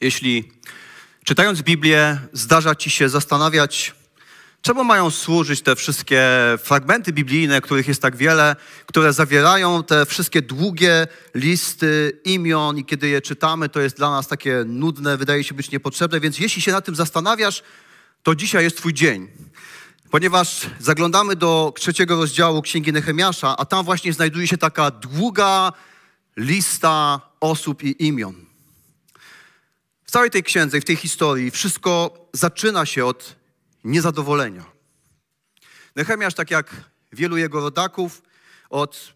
Jeśli czytając Biblię zdarza ci się zastanawiać, czemu mają służyć te wszystkie fragmenty biblijne, których jest tak wiele, które zawierają te wszystkie długie listy imion i kiedy je czytamy, to jest dla nas takie nudne, wydaje się być niepotrzebne, więc jeśli się nad tym zastanawiasz, to dzisiaj jest twój dzień. Ponieważ zaglądamy do trzeciego rozdziału Księgi Nehemiasza, a tam właśnie znajduje się taka długa lista osób i imion. W całej tej księdze i w tej historii wszystko zaczyna się od niezadowolenia. Nehemiasz, tak jak wielu jego rodaków, od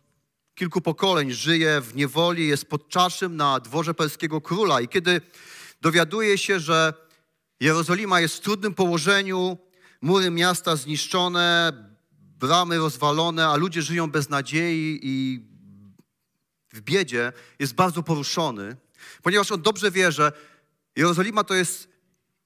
kilku pokoleń żyje w niewoli, jest podczaszym na dworze perskiego króla i kiedy dowiaduje się, że Jerozolima jest w trudnym położeniu, mury miasta zniszczone, bramy rozwalone, a ludzie żyją bez nadziei i w biedzie, jest bardzo poruszony, ponieważ on dobrze wie, że Jerozolima to jest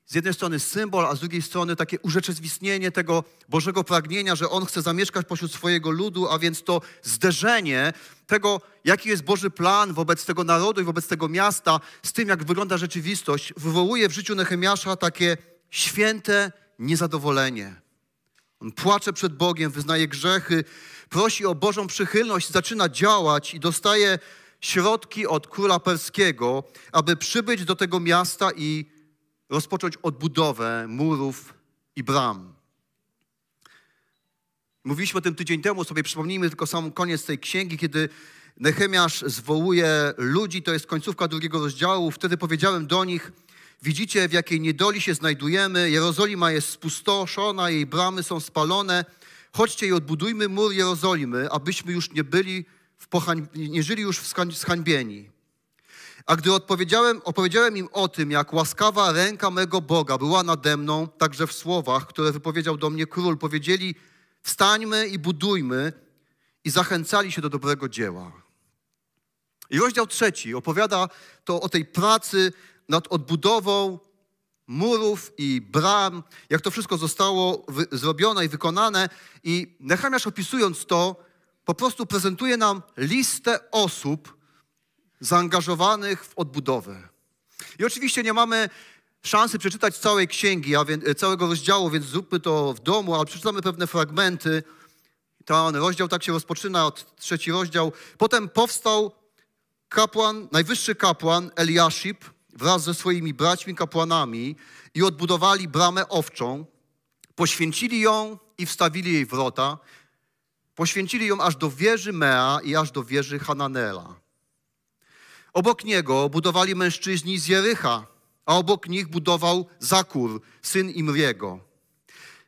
z jednej strony symbol, a z drugiej strony takie urzeczywistnienie tego Bożego pragnienia, że On chce zamieszkać pośród swojego ludu, a więc to zderzenie tego, jaki jest Boży plan wobec tego narodu i wobec tego miasta, z tym, jak wygląda rzeczywistość, wywołuje w życiu Nehemiasza takie święte niezadowolenie. On płacze przed Bogiem, wyznaje grzechy, prosi o Bożą przychylność, zaczyna działać i dostaje środki od króla perskiego, aby przybyć do tego miasta i rozpocząć odbudowę murów i bram. Mówiliśmy o tym tydzień temu, sobie przypomnijmy tylko sam koniec tej księgi, kiedy Nehemiasz zwołuje ludzi, to jest końcówka drugiego rozdziału. Wtedy powiedziałem do nich, widzicie w jakiej niedoli się znajdujemy, Jerozolima jest spustoszona, jej bramy są spalone, chodźcie i odbudujmy mur Jerozolimy, abyśmy już nie byli nie żyli już zhańbieni. A gdy odpowiedziałem, opowiedziałem im o tym, jak łaskawa ręka mego Boga była nade mną, także w słowach, które wypowiedział do mnie król, powiedzieli: Wstańmy i budujmy, i zachęcali się do dobrego dzieła. I rozdział trzeci opowiada to o tej pracy nad odbudową murów i bram, jak to wszystko zostało zrobione i wykonane. I Nechamiasz opisując to, po prostu prezentuje nam listę osób zaangażowanych w odbudowę. I oczywiście nie mamy szansy przeczytać całej księgi, a więc, całego rozdziału, więc zróbmy to w domu, ale przeczytamy pewne fragmenty. Ten rozdział tak się rozpoczyna, od trzeci rozdział. Potem powstał kapłan, najwyższy kapłan Eliaszib wraz ze swoimi braćmi kapłanami i odbudowali bramę owczą, poświęcili ją i wstawili jej wrota, Poświęcili ją aż do wieży Mea i aż do wieży Hananela. Obok niego budowali mężczyźni z Jericha, a obok nich budował Zakur, syn Imriego.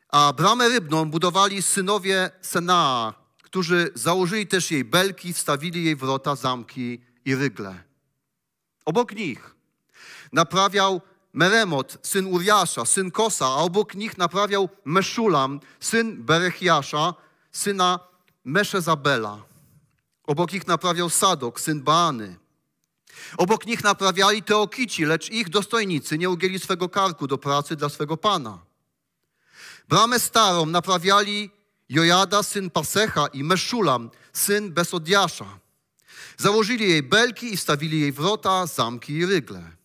A bramę rybną budowali synowie Senaa, którzy założyli też jej belki, wstawili jej wrota, zamki i rygle. Obok nich naprawiał Meremot, syn Uriasza, syn Kosa, a obok nich naprawiał Meszulam, syn Berechiasza, syna Meszezabela. Obok ich naprawiał Sadok, syn Baany. Obok nich naprawiali Teokici, lecz ich dostojnicy nie ugięli swego karku do pracy dla swego pana. Bramę starą naprawiali Jojada, syn Pasecha i Meszulam, syn Besodiasza. Założyli jej belki i wstawili jej wrota, zamki i rygle.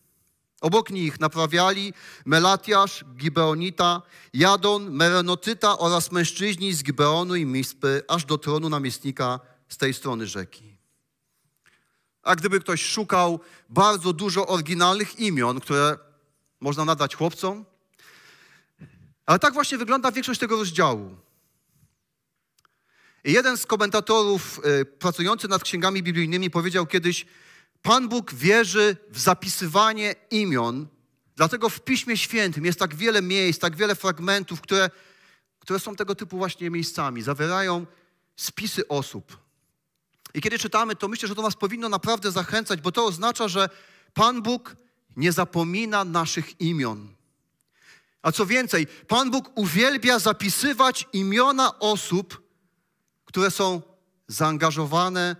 Obok nich naprawiali Melatiasz, Gibeonita, Jadon, Merenotyta oraz mężczyźni z Gibeonu i Mispy, aż do tronu namiestnika z tej strony rzeki. A gdyby ktoś szukał bardzo dużo oryginalnych imion, które można nadać chłopcom, ale tak właśnie wygląda większość tego rozdziału. I jeden z komentatorów y, pracujący nad księgami biblijnymi powiedział kiedyś, Pan Bóg wierzy w zapisywanie imion, dlatego w Piśmie Świętym jest tak wiele miejsc, tak wiele fragmentów, które, które są tego typu właśnie miejscami, zawierają spisy osób. I kiedy czytamy, to myślę, że to nas powinno naprawdę zachęcać, bo to oznacza, że Pan Bóg nie zapomina naszych imion. A co więcej, Pan Bóg uwielbia zapisywać imiona osób, które są zaangażowane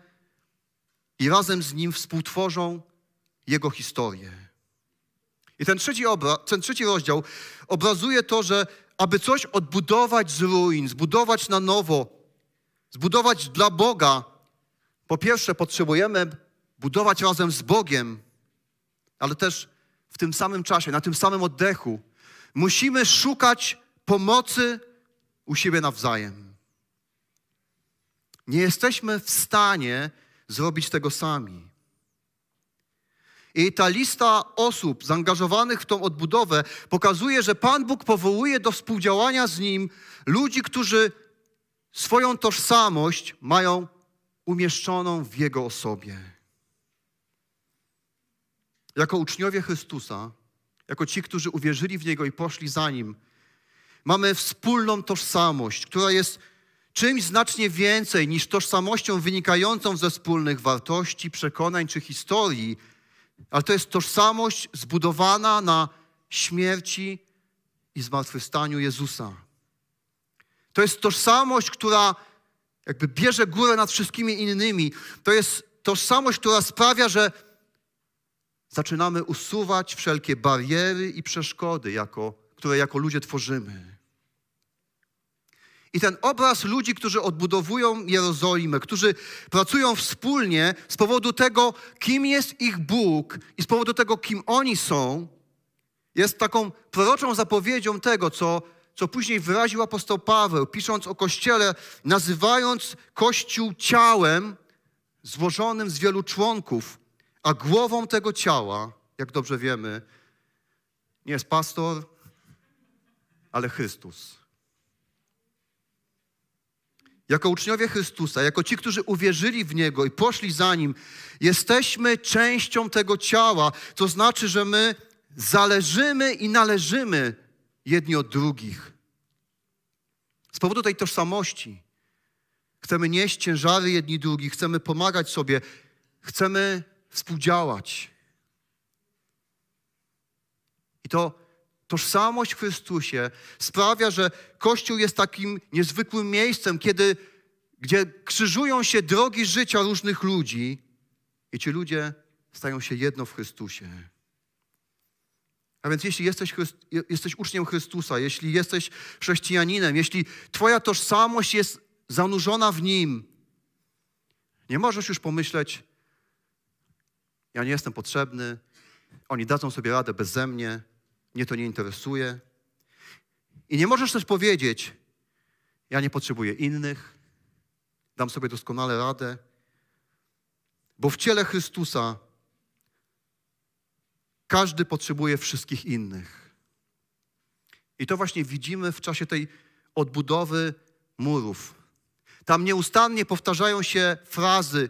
i razem z nim współtworzą jego historię. I ten trzeci, obra, ten trzeci rozdział obrazuje to, że aby coś odbudować z ruin, zbudować na nowo, zbudować dla Boga, po pierwsze potrzebujemy budować razem z Bogiem, ale też w tym samym czasie, na tym samym oddechu. Musimy szukać pomocy u siebie nawzajem. Nie jesteśmy w stanie zrobić tego sami. I ta lista osób zaangażowanych w tą odbudowę pokazuje, że Pan Bóg powołuje do współdziałania z Nim ludzi, którzy swoją tożsamość mają umieszczoną w Jego osobie. Jako uczniowie Chrystusa, jako ci, którzy uwierzyli w Niego i poszli za Nim, mamy wspólną tożsamość, która jest czymś znacznie więcej niż tożsamością wynikającą ze wspólnych wartości, przekonań czy historii, ale to jest tożsamość zbudowana na śmierci i zmartwychwstaniu Jezusa. To jest tożsamość, która jakby bierze górę nad wszystkimi innymi. To jest tożsamość, która sprawia, że zaczynamy usuwać wszelkie bariery i przeszkody, jako, które jako ludzie tworzymy. I ten obraz ludzi, którzy odbudowują Jerozolimę, którzy pracują wspólnie z powodu tego, kim jest ich Bóg i z powodu tego, kim oni są, jest taką proroczą zapowiedzią tego, co, co później wyraził apostoł Paweł, pisząc o Kościele, nazywając Kościół ciałem złożonym z wielu członków, a głową tego ciała, jak dobrze wiemy, nie jest pastor, ale Chrystus. Jako uczniowie Chrystusa, jako ci, którzy uwierzyli w Niego i poszli za Nim, jesteśmy częścią tego ciała. To znaczy, że my zależymy i należymy jedni od drugich. Z powodu tej tożsamości chcemy nieść ciężary jedni drugich, chcemy pomagać sobie, chcemy współdziałać. I to tożsamość w Chrystusie sprawia, że Kościół jest takim niezwykłym miejscem, kiedy, gdzie krzyżują się drogi życia różnych ludzi i ci ludzie stają się jedno w Chrystusie. A więc jeśli jesteś, jesteś uczniem Chrystusa, jeśli jesteś chrześcijaninem, jeśli Twoja tożsamość jest zanurzona w Nim, nie możesz już pomyśleć, ja nie jestem potrzebny, oni dadzą sobie radę beze mnie, mnie to nie interesuje. I nie możesz też powiedzieć, ja nie potrzebuję innych, dam sobie doskonale radę, bo w ciele Chrystusa każdy potrzebuje wszystkich innych. I to właśnie widzimy w czasie tej odbudowy murów. Tam nieustannie powtarzają się frazy: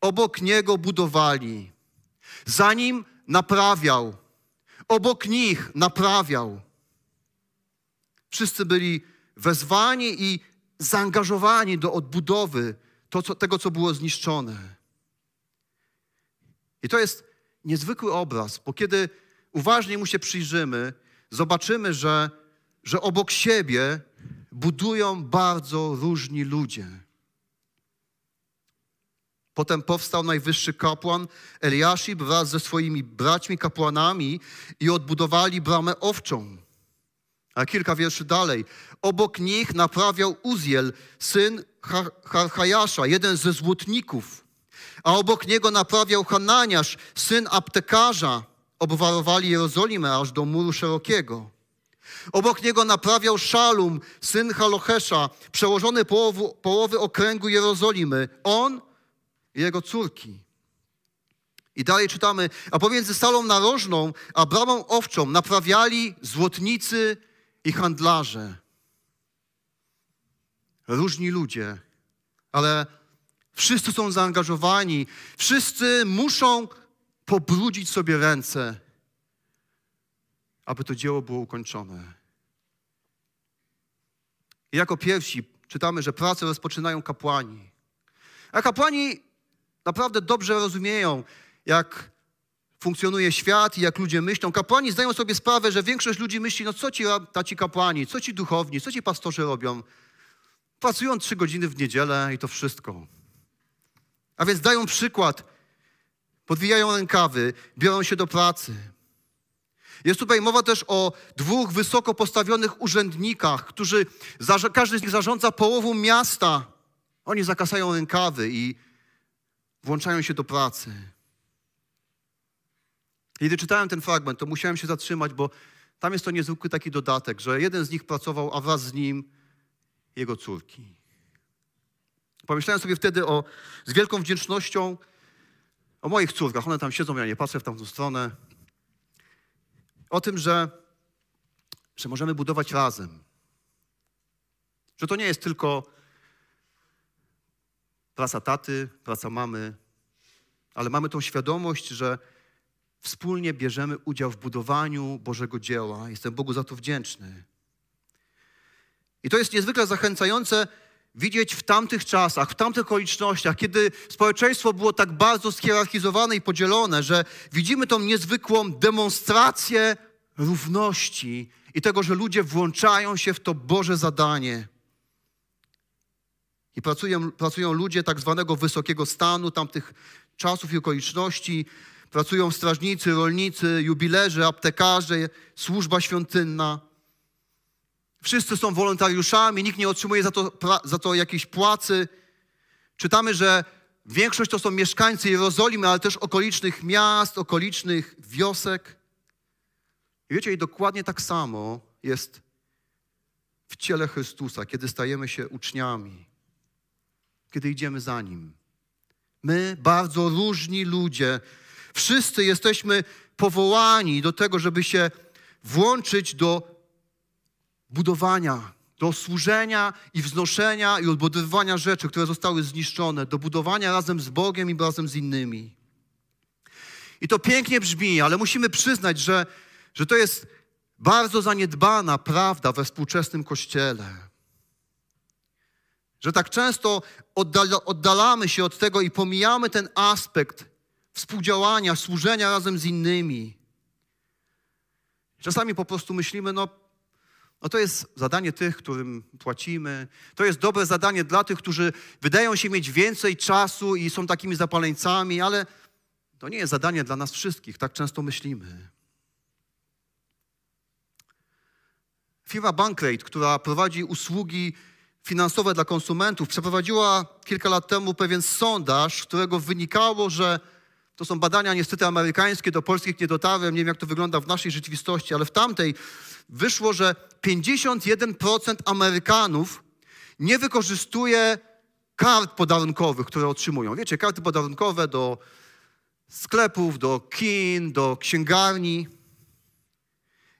obok niego budowali, za nim naprawiał, obok nich naprawiał. Wszyscy byli wezwani i zaangażowani do odbudowy to, co, tego, co było zniszczone. I to jest niezwykły obraz, bo kiedy uważnie mu się przyjrzymy, zobaczymy, że, że obok siebie budują bardzo różni ludzie. Potem powstał najwyższy kapłan Eliaszib wraz ze swoimi braćmi kapłanami i odbudowali bramę owczą. A kilka wierszy dalej. Obok nich naprawiał Uzziel, syn Harchajasza, jeden ze złotników. A obok niego naprawiał Hananiasz, syn aptekarza. Obwarowali Jerozolimę aż do muru szerokiego. Obok niego naprawiał Szalum, syn Halochesza, przełożony połowy, połowy okręgu Jerozolimy. On jego córki. I dalej czytamy, a pomiędzy salą narożną a bramą owczą naprawiali złotnicy i handlarze. Różni ludzie, ale wszyscy są zaangażowani, wszyscy muszą pobrudzić sobie ręce, aby to dzieło było ukończone. I jako pierwsi czytamy, że pracę rozpoczynają kapłani. A kapłani naprawdę dobrze rozumieją, jak funkcjonuje świat i jak ludzie myślą. Kapłani zdają sobie sprawę, że większość ludzi myśli, no co ci, ci kapłani, co ci duchowni, co ci pastorzy robią? Pracują trzy godziny w niedzielę i to wszystko. A więc dają przykład, podwijają rękawy, biorą się do pracy. Jest tutaj mowa też o dwóch wysoko postawionych urzędnikach, którzy, każdy z nich zarządza połową miasta. Oni zakasają rękawy i włączają się do pracy. Kiedy czytałem ten fragment, to musiałem się zatrzymać, bo tam jest to niezwykły taki dodatek, że jeden z nich pracował, a wraz z nim jego córki. Pomyślałem sobie wtedy o, z wielką wdzięcznością o moich córkach. One tam siedzą, ja nie patrzę w tamtą stronę. O tym, że, że możemy budować razem. Że to nie jest tylko praca taty, praca mamy, ale mamy tą świadomość, że wspólnie bierzemy udział w budowaniu Bożego dzieła. Jestem Bogu za to wdzięczny. I to jest niezwykle zachęcające widzieć w tamtych czasach, w tamtych okolicznościach, kiedy społeczeństwo było tak bardzo schierarchizowane i podzielone, że widzimy tą niezwykłą demonstrację równości i tego, że ludzie włączają się w to Boże zadanie. I pracują, pracują ludzie tak zwanego wysokiego stanu tamtych czasów i okoliczności. Pracują strażnicy, rolnicy, jubilerzy, aptekarze, służba świątynna. Wszyscy są wolontariuszami, nikt nie otrzymuje za to, za to jakiejś płacy. Czytamy, że większość to są mieszkańcy Jerozolimy, ale też okolicznych miast, okolicznych wiosek. I wiecie, i dokładnie tak samo jest w ciele Chrystusa, kiedy stajemy się uczniami, kiedy idziemy za Nim. My, bardzo różni ludzie, wszyscy jesteśmy powołani do tego, żeby się włączyć do budowania, do służenia i wznoszenia i odbudowywania rzeczy, które zostały zniszczone, do budowania razem z Bogiem i razem z innymi. I to pięknie brzmi, ale musimy przyznać, że, że to jest bardzo zaniedbana prawda we współczesnym Kościele. Że tak często oddalamy się od tego i pomijamy ten aspekt współdziałania, służenia razem z innymi. Czasami po prostu myślimy, no no to jest zadanie tych, którym płacimy. To jest dobre zadanie dla tych, którzy wydają się mieć więcej czasu i są takimi zapaleńcami, ale to nie jest zadanie dla nas wszystkich, tak często myślimy. Firma Bankrate, która prowadzi usługi finansowe dla konsumentów, przeprowadziła kilka lat temu pewien sondaż, z którego wynikało, że to są badania niestety amerykańskie, do polskich nie dotarłem, nie wiem jak to wygląda w naszej rzeczywistości, ale w tamtej wyszło, że 51% Amerykanów nie wykorzystuje kart podarunkowych, które otrzymują. Wiecie, karty podarunkowe do sklepów, do kin, do księgarni.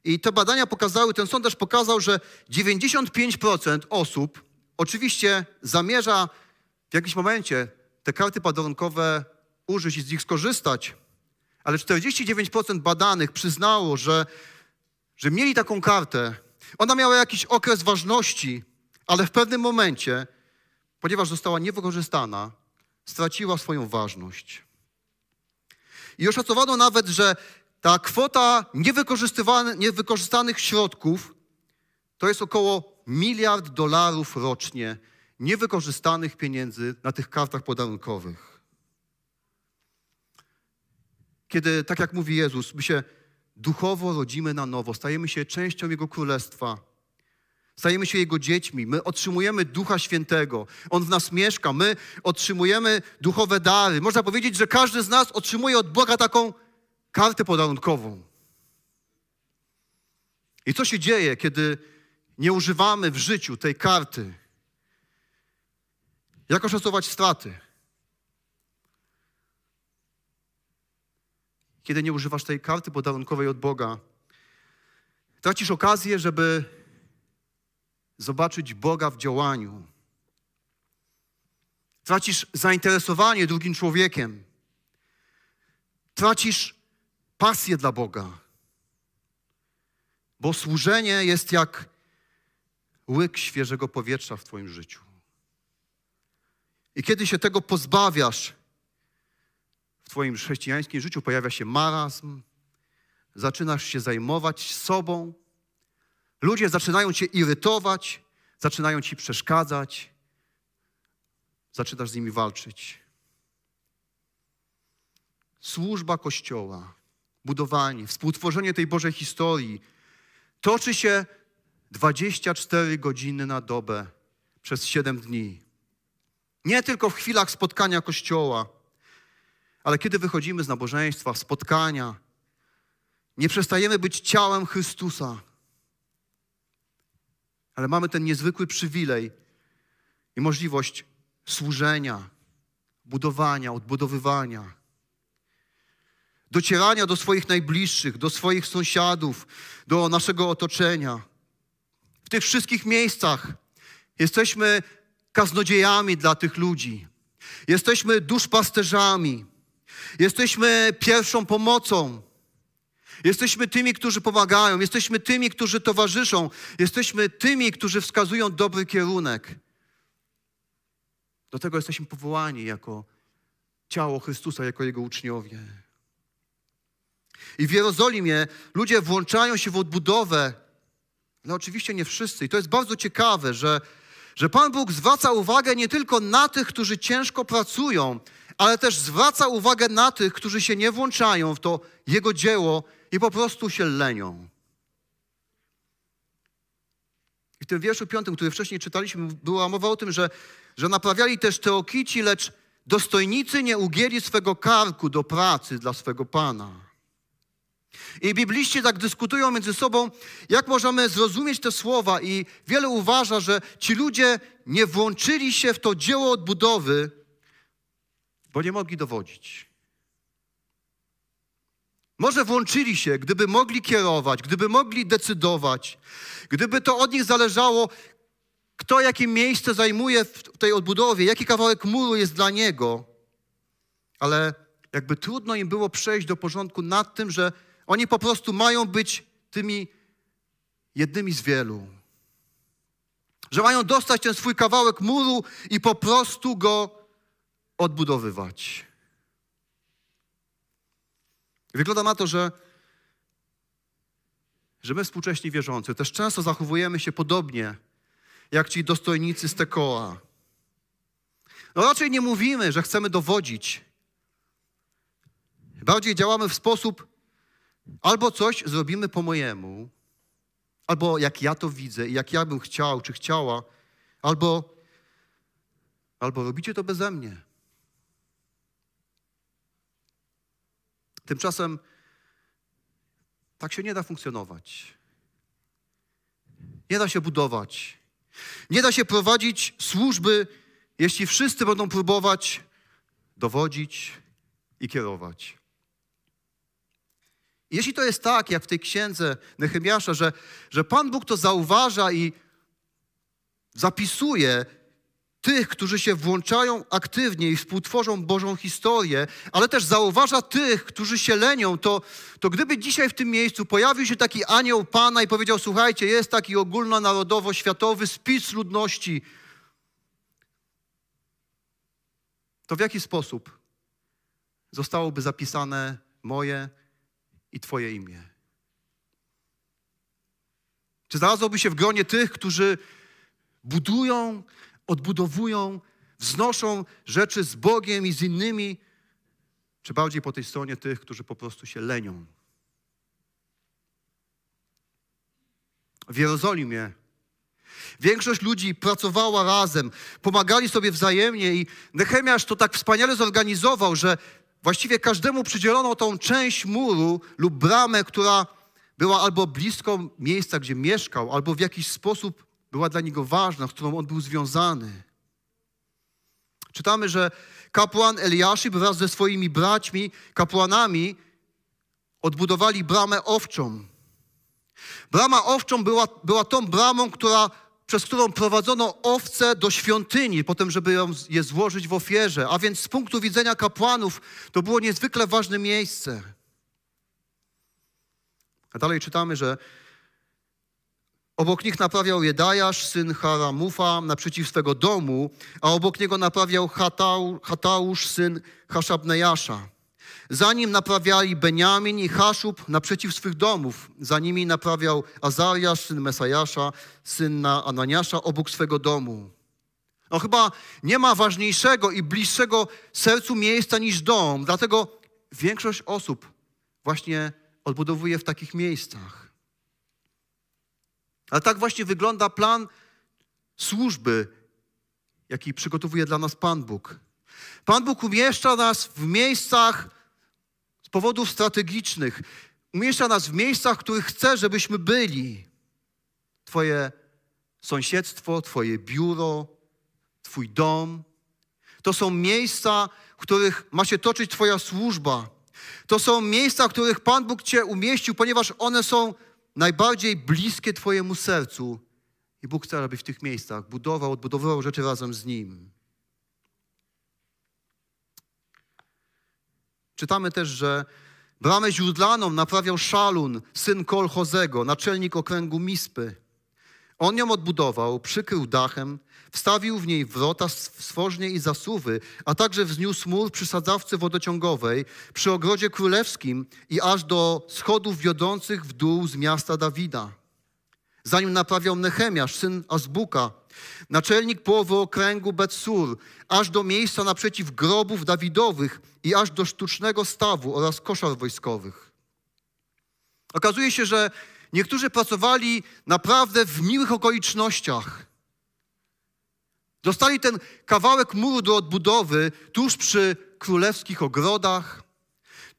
I te badania pokazały, ten sondaż pokazał, że 95% osób oczywiście zamierza w jakimś momencie te karty podarunkowe użyć i z nich skorzystać, ale 49% badanych przyznało, że, że mieli taką kartę. Ona miała jakiś okres ważności, ale w pewnym momencie, ponieważ została niewykorzystana, straciła swoją ważność. I oszacowano nawet, że ta kwota niewykorzystanych środków to jest około miliard dolarów rocznie niewykorzystanych pieniędzy na tych kartach podarunkowych. kiedy, tak jak mówi Jezus, my się duchowo rodzimy na nowo, stajemy się częścią Jego Królestwa, stajemy się Jego dziećmi, my otrzymujemy Ducha Świętego, On w nas mieszka, my otrzymujemy duchowe dary. Można powiedzieć, że każdy z nas otrzymuje od Boga taką kartę podarunkową. I co się dzieje, kiedy nie używamy w życiu tej karty? Jak oszacować straty? kiedy nie używasz tej karty podarunkowej od Boga. Tracisz okazję, żeby zobaczyć Boga w działaniu. Tracisz zainteresowanie drugim człowiekiem. Tracisz pasję dla Boga. Bo służenie jest jak łyk świeżego powietrza w Twoim życiu. I kiedy się tego pozbawiasz, w Twoim chrześcijańskim życiu pojawia się marazm, zaczynasz się zajmować sobą, ludzie zaczynają Cię irytować, zaczynają Ci przeszkadzać, zaczynasz z nimi walczyć. Służba Kościoła, budowanie, współtworzenie tej Bożej historii toczy się 24 godziny na dobę przez 7 dni. Nie tylko w chwilach spotkania Kościoła, ale kiedy wychodzimy z nabożeństwa, spotkania, Nie przestajemy być ciałem Chrystusa, ale mamy ten niezwykły przywilej i możliwość służenia, budowania, odbudowywania, docierania do swoich najbliższych, do swoich sąsiadów, do naszego otoczenia. Tych wszystkich miejscach jesteśmy kaznodziejami dla tych ludzi. Jesteśmy duszpasterzami. Jesteśmy pierwszą pomocą. Jesteśmy tymi, którzy pomagają. Jesteśmy tymi, którzy towarzyszą. Jesteśmy tymi, którzy wskazują dobry kierunek. Do tego jesteśmy powołani jako ciało Chrystusa, jako Jego uczniowie. I w Jerozolimie ludzie włączają się w odbudowę, ale oczywiście nie wszyscy. I to jest bardzo ciekawe, że, że Pan Bóg zwraca uwagę nie tylko na tych, którzy ciężko pracują, ale też zwraca uwagę na tych, którzy się nie włączają w to Jego dzieło i po prostu się lenią. I w tym wierszu piątym, który wcześniej czytaliśmy, była mowa o tym, że, że naprawiali też teokici, lecz dostojnicy nie ugięli swego karku do pracy dla swego Pana. I bibliści tak dyskutują między sobą, jak możemy zrozumieć te słowa, i wiele uważa, że ci ludzie nie włączyli się w to dzieło odbudowy, bo nie mogli dowodzić. Może włączyli się, gdyby mogli kierować, gdyby mogli decydować, gdyby to od nich zależało, kto jakie miejsce zajmuje w tej odbudowie, jaki kawałek muru jest dla niego. Ale jakby trudno im było przejść do porządku nad tym, że oni po prostu mają być tymi jednymi z wielu. Że mają dostać ten swój kawałek muru i po prostu go odbudowywać. Wygląda na to, że, że my współcześni wierzący też często zachowujemy się podobnie jak ci dostojnicy z Tekoa. No raczej nie mówimy, że chcemy dowodzić. Bardziej działamy w sposób albo coś zrobimy po mojemu, albo jak ja to widzę i jak ja bym chciał czy chciała, albo, albo robicie to beze mnie. Tymczasem tak się nie da funkcjonować. Nie da się budować. Nie da się prowadzić służby, jeśli wszyscy będą próbować dowodzić i kierować. Jeśli to jest tak, jak w tej księdze Nehemiasza, że, że Pan Bóg to zauważa i zapisuje tych, którzy się włączają aktywnie i współtworzą Bożą historię, ale też zauważa tych, którzy się lenią, to, to gdyby dzisiaj w tym miejscu pojawił się taki anioł Pana i powiedział, słuchajcie, jest taki ogólnonarodowo-światowy spis ludności, to w jaki sposób zostałoby zapisane moje i Twoje imię? Czy znalazłoby się w gronie tych, którzy budują odbudowują, wznoszą rzeczy z Bogiem i z innymi, czy bardziej po tej stronie tych, którzy po prostu się lenią. W Jerozolimie Większość ludzi pracowała razem, pomagali sobie wzajemnie i Nehemiasz to tak wspaniale zorganizował, że właściwie każdemu przydzielono tą część muru lub bramę, która była albo blisko miejsca, gdzie mieszkał, albo w jakiś sposób była dla niego ważna, z którą on był związany. Czytamy, że kapłan Eliaszyb wraz ze swoimi braćmi, kapłanami, odbudowali bramę owczą. Brama owczą była, była tą bramą, która, przez którą prowadzono owce do świątyni, potem, żeby je złożyć w ofierze. A więc z punktu widzenia kapłanów to było niezwykle ważne miejsce. A dalej czytamy, że Obok nich naprawiał Jedajasz, syn Haramufa, naprzeciw swego domu, a obok niego naprawiał Hatau, Hatausz, syn Haszabnejasza. Za nim naprawiali Beniamin i Haszub naprzeciw swych domów. Za nimi naprawiał Azariasz, syn Mesajasza, syn Ananiasza, obok swego domu. No chyba nie ma ważniejszego i bliższego sercu miejsca niż dom, dlatego większość osób właśnie odbudowuje w takich miejscach. Ale tak właśnie wygląda plan służby, jaki przygotowuje dla nas Pan Bóg. Pan Bóg umieszcza nas w miejscach powodów strategicznych. umieszcza nas w miejscach, w których chce, żebyśmy byli. Twoje sąsiedztwo, Twoje biuro, Twój dom. To są miejsca, w których ma się toczyć Twoja służba. To są miejsca, w których Pan Bóg Cię umieścił, ponieważ one są najbardziej bliskie Twojemu sercu. I Bóg chce, abyś w tych miejscach budował, odbudowywał rzeczy razem z Nim. Czytamy też, że bramę źródlaną naprawiał Szalun, syn Kolchozego, naczelnik okręgu Mispy. On ją odbudował, przykrył dachem, wstawił w niej wrota, stworznie i zasuwy, a także wzniósł mur przy sadzawce wodociągowej, przy ogrodzie królewskim i aż do schodów wiodących w dół z miasta Dawida. Zanim naprawiał Nechemiasz, syn Azbuka, naczelnik połowy okręgu Betsur, aż do miejsca naprzeciw grobów Dawidowych i aż do sztucznego stawu oraz koszar wojskowych. Okazuje się, że niektórzy pracowali naprawdę w miłych okolicznościach. Dostali ten kawałek muru do odbudowy tuż przy królewskich ogrodach,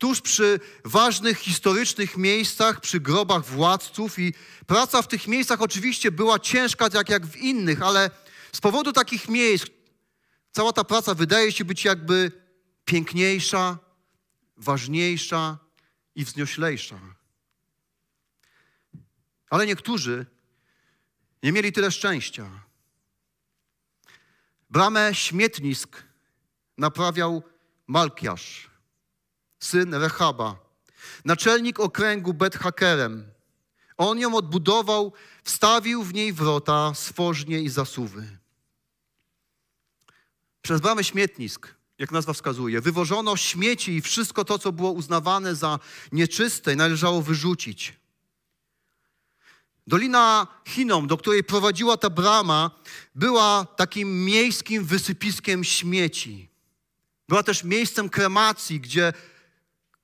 tuż przy ważnych historycznych miejscach, przy grobach władców i praca w tych miejscach oczywiście była ciężka, tak jak w innych, ale z powodu takich miejsc cała ta praca wydaje się być jakby piękniejsza, ważniejsza i wznioślejsza. Ale niektórzy nie mieli tyle szczęścia. Bramę śmietnisk naprawiał Malkiasz, syn Rechaba, naczelnik okręgu Bet-Hakerem. On ją odbudował, wstawił w niej wrota, stworznie i zasuwy. Przez bramę śmietnisk, jak nazwa wskazuje, wywożono śmieci i wszystko to, co było uznawane za nieczyste, należało wyrzucić. Dolina Chinom, do której prowadziła ta brama, była takim miejskim wysypiskiem śmieci. Była też miejscem kremacji, gdzie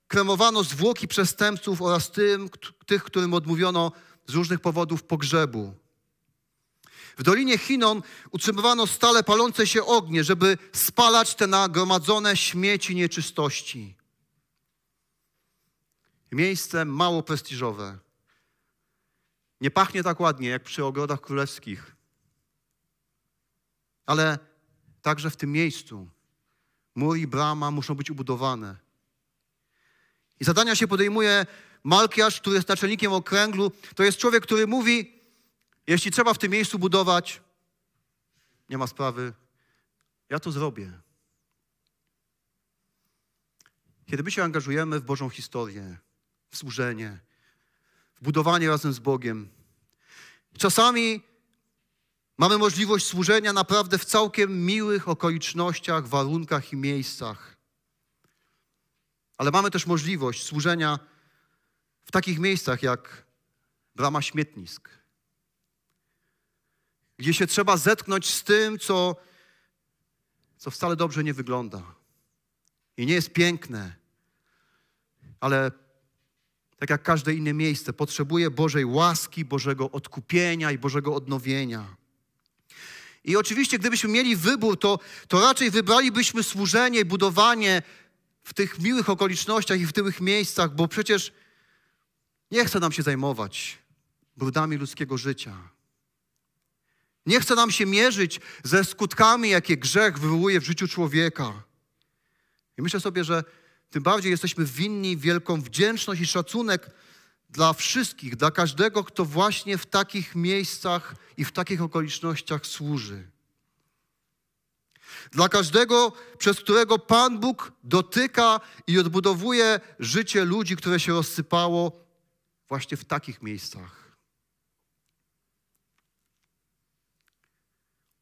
kremowano zwłoki przestępców oraz tym, tych, którym odmówiono z różnych powodów pogrzebu. W Dolinie Chinon utrzymywano stale palące się ognie, żeby spalać te nagromadzone śmieci nieczystości. Miejsce mało prestiżowe. Nie pachnie tak ładnie jak przy ogrodach królewskich. Ale także w tym miejscu mur i brama muszą być ubudowane. I zadania się podejmuje Malkiasz, który jest naczelnikiem okręglu. To jest człowiek, który mówi, jeśli trzeba w tym miejscu budować, nie ma sprawy, ja to zrobię. Kiedy my się angażujemy w Bożą historię, w służenie, w budowanie razem z Bogiem, czasami mamy możliwość służenia naprawdę w całkiem miłych okolicznościach, warunkach i miejscach. Ale mamy też możliwość służenia w takich miejscach jak brama śmietnisk, gdzie się trzeba zetknąć z tym, co, co wcale dobrze nie wygląda i nie jest piękne, ale tak jak każde inne miejsce, potrzebuje Bożej łaski, Bożego odkupienia i Bożego odnowienia. I oczywiście, gdybyśmy mieli wybór, to, to raczej wybralibyśmy służenie budowanie w tych miłych okolicznościach i w tych miejscach, bo przecież nie chce nam się zajmować brudami ludzkiego życia. Nie chce nam się mierzyć ze skutkami, jakie grzech wywołuje w życiu człowieka. I myślę sobie, że tym bardziej jesteśmy winni wielką wdzięczność i szacunek dla wszystkich, dla każdego, kto właśnie w takich miejscach i w takich okolicznościach służy. Dla każdego, przez którego Pan Bóg dotyka i odbudowuje życie ludzi, które się rozsypało właśnie w takich miejscach.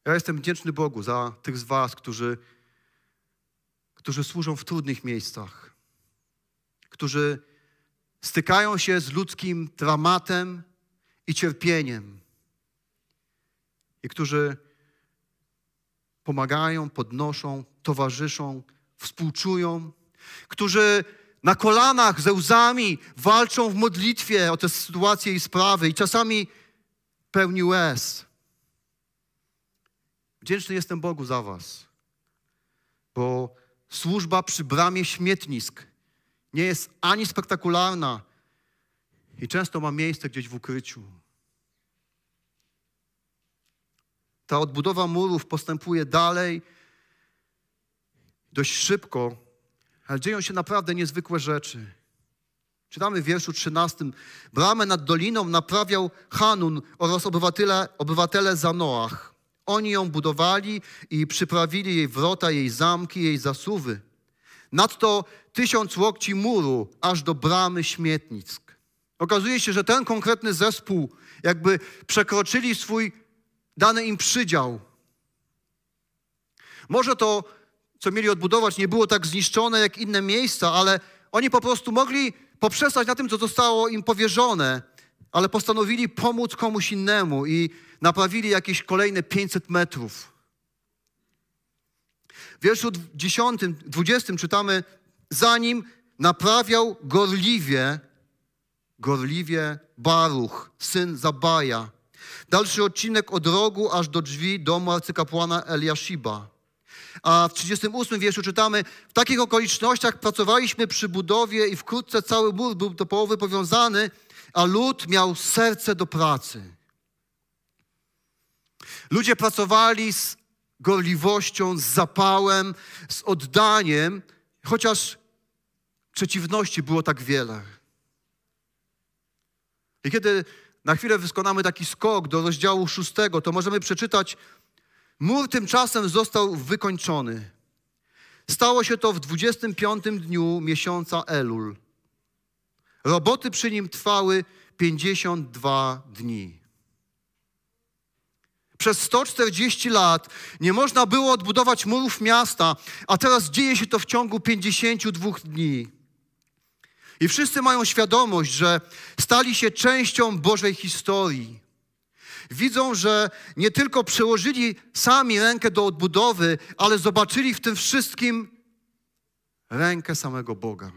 Ja jestem wdzięczny Bogu za tych z Was, którzy którzy służą w trudnych miejscach, którzy stykają się z ludzkim dramatem i cierpieniem, i którzy pomagają, podnoszą, towarzyszą, współczują, którzy na kolanach ze łzami walczą w modlitwie o te sytuacje i sprawy, i czasami pełni łez. Wdzięczny jestem Bogu za Was, bo służba przy bramie śmietnisk nie jest ani spektakularna, I często ma miejsce gdzieś w ukryciu. Ta odbudowa murów postępuje dalej dość szybko, ale dzieją się naprawdę niezwykłe rzeczy. Czytamy w wierszu 13. Bramę nad doliną naprawiał Hanun oraz obywatele, obywatele Zanoach. Oni ją budowali i przyprawili jej wrota, jej zamki, jej zasuwy. Nadto tysiąc łokci muru, aż do bramy śmietnisk. Okazuje się, że ten konkretny zespół jakby przekroczyli swój dany im przydział. Może to, co mieli odbudować, nie było tak zniszczone jak inne miejsca, ale oni po prostu mogli poprzestać na tym, co zostało im powierzone, ale postanowili pomóc komuś innemu i naprawili jakieś kolejne 500 metrów. W wierszu 10, 20 czytamy, zanim naprawiał gorliwie, gorliwie Baruch, syn Zabaja. Dalszy odcinek od rogu aż do drzwi domu arcykapłana Eliashiba. A w 38 wierszu czytamy, w takich okolicznościach pracowaliśmy przy budowie i wkrótce cały mur był do połowy powiązany, a lud miał serce do pracy. Ludzie pracowali z gorliwością, z zapałem, z oddaniem, chociaż przeciwności było tak wiele. I kiedy na chwilę wykonamy taki skok do rozdziału szóstego, to możemy przeczytać Mur tymczasem został wykończony. Stało się to w 25 dniu miesiąca Elul. Roboty przy nim trwały 52 dni. Przez 140 lat nie można było odbudować murów miasta, a teraz dzieje się to w ciągu 52 dni. I wszyscy mają świadomość, że stali się częścią Bożej historii widzą, że nie tylko przełożyli sami rękę do odbudowy, ale zobaczyli w tym wszystkim rękę samego Boga.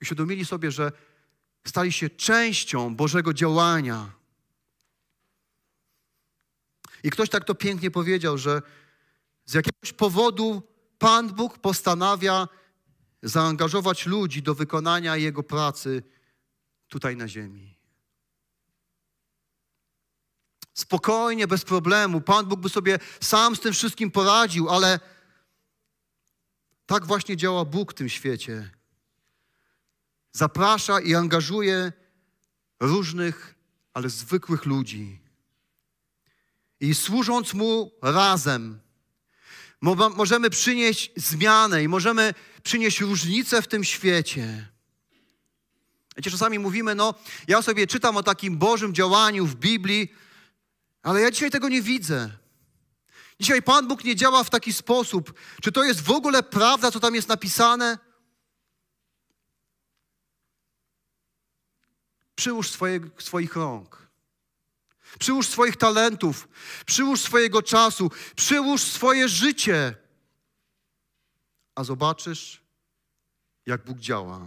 I świadomili sobie, że stali się częścią Bożego działania. I ktoś tak to pięknie powiedział, że z jakiegoś powodu Pan Bóg postanawia zaangażować ludzi do wykonania Jego pracy tutaj na ziemi. Spokojnie, bez problemu. Pan Bóg by sobie sam z tym wszystkim poradził, ale tak właśnie działa Bóg w tym świecie. Zaprasza i angażuje różnych, ale zwykłych ludzi. I służąc Mu razem, możemy przynieść zmianę i możemy przynieść różnicę w tym świecie. Wiecie, czasami mówimy, no, ja sobie czytam o takim Bożym działaniu w Biblii, ale ja dzisiaj tego nie widzę. Dzisiaj Pan Bóg nie działa w taki sposób. Czy to jest w ogóle prawda, co tam jest napisane? Przyłóż swoje, swoich rąk. Przyłóż swoich talentów. Przyłóż swojego czasu. Przyłóż swoje życie. A zobaczysz, jak Bóg działa.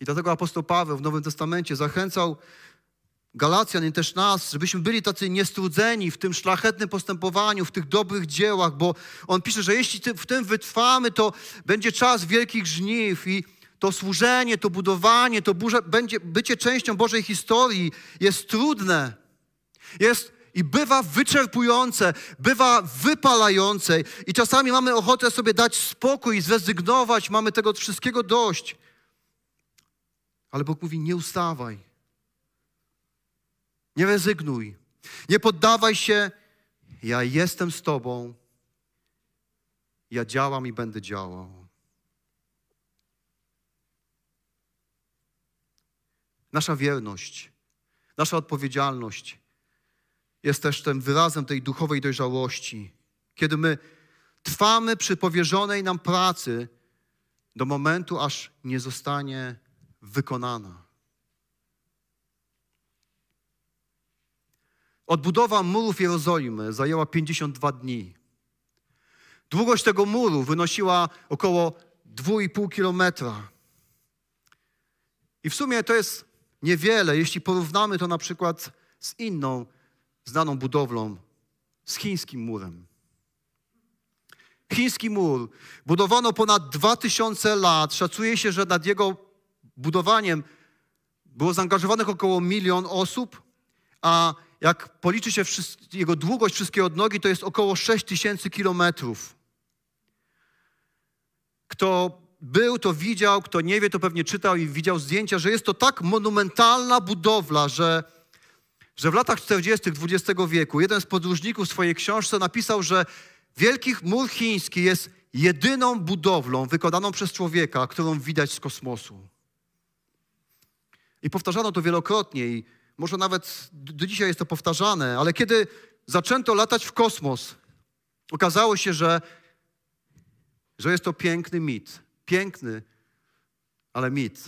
I dlatego apostoł Paweł w Nowym Testamencie zachęcał Galacjan i też nas, żebyśmy byli tacy niestrudzeni w tym szlachetnym postępowaniu, w tych dobrych dziełach, bo on pisze, że jeśli w tym wytrwamy, to będzie czas wielkich żniw i to służenie, to budowanie, to burze, będzie, bycie częścią Bożej historii jest trudne. Jest i bywa wyczerpujące, bywa wypalające i czasami mamy ochotę sobie dać spokój, zrezygnować, mamy tego wszystkiego dość. Ale Bóg mówi, nie ustawaj. Nie rezygnuj. Nie poddawaj się. Ja jestem z Tobą. Ja działam i będę działał. Nasza wierność, nasza odpowiedzialność jest też tym wyrazem tej duchowej dojrzałości. Kiedy my trwamy przy powierzonej nam pracy do momentu, aż nie zostanie wykonana. Odbudowa murów Jerozolimy zajęła 52 dni. Długość tego muru wynosiła około 2,5 kilometra. I w sumie to jest niewiele, jeśli porównamy to na przykład z inną znaną budowlą, z chińskim murem. Chiński mur budowano ponad 2000 lat. Szacuje się, że nad jego budowaniem było zaangażowanych około milion osób, a jak policzy się jego długość, wszystkie odnogi, to jest około 6 tysięcy kilometrów. Kto był, to widział, kto nie wie, to pewnie czytał i widział zdjęcia, że jest to tak monumentalna budowla, że, że w latach 40. XX wieku jeden z podróżników w swojej książce napisał, że Wielki Mur Chiński jest jedyną budowlą wykonaną przez człowieka, którą widać z kosmosu. I powtarzano to wielokrotnie i może nawet do dzisiaj jest to powtarzane, ale kiedy zaczęto latać w kosmos, okazało się, że, że jest to piękny mit. Piękny, ale mit.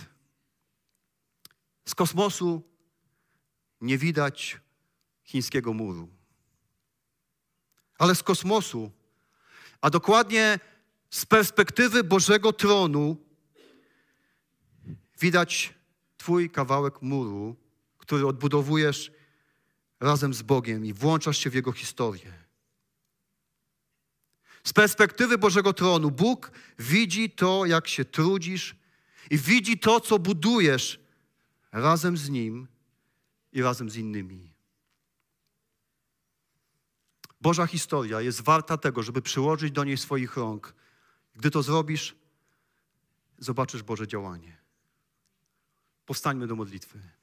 Z kosmosu nie widać chińskiego muru. Ale z kosmosu, a dokładnie z perspektywy Bożego tronu, widać Twój kawałek muru, który odbudowujesz razem z Bogiem i włączasz się w Jego historię. Z perspektywy Bożego tronu Bóg widzi to, jak się trudzisz i widzi to, co budujesz razem z Nim i razem z innymi. Boża historia jest warta tego, żeby przyłożyć do niej swoich rąk. Gdy to zrobisz, zobaczysz Boże działanie. Powstańmy do modlitwy.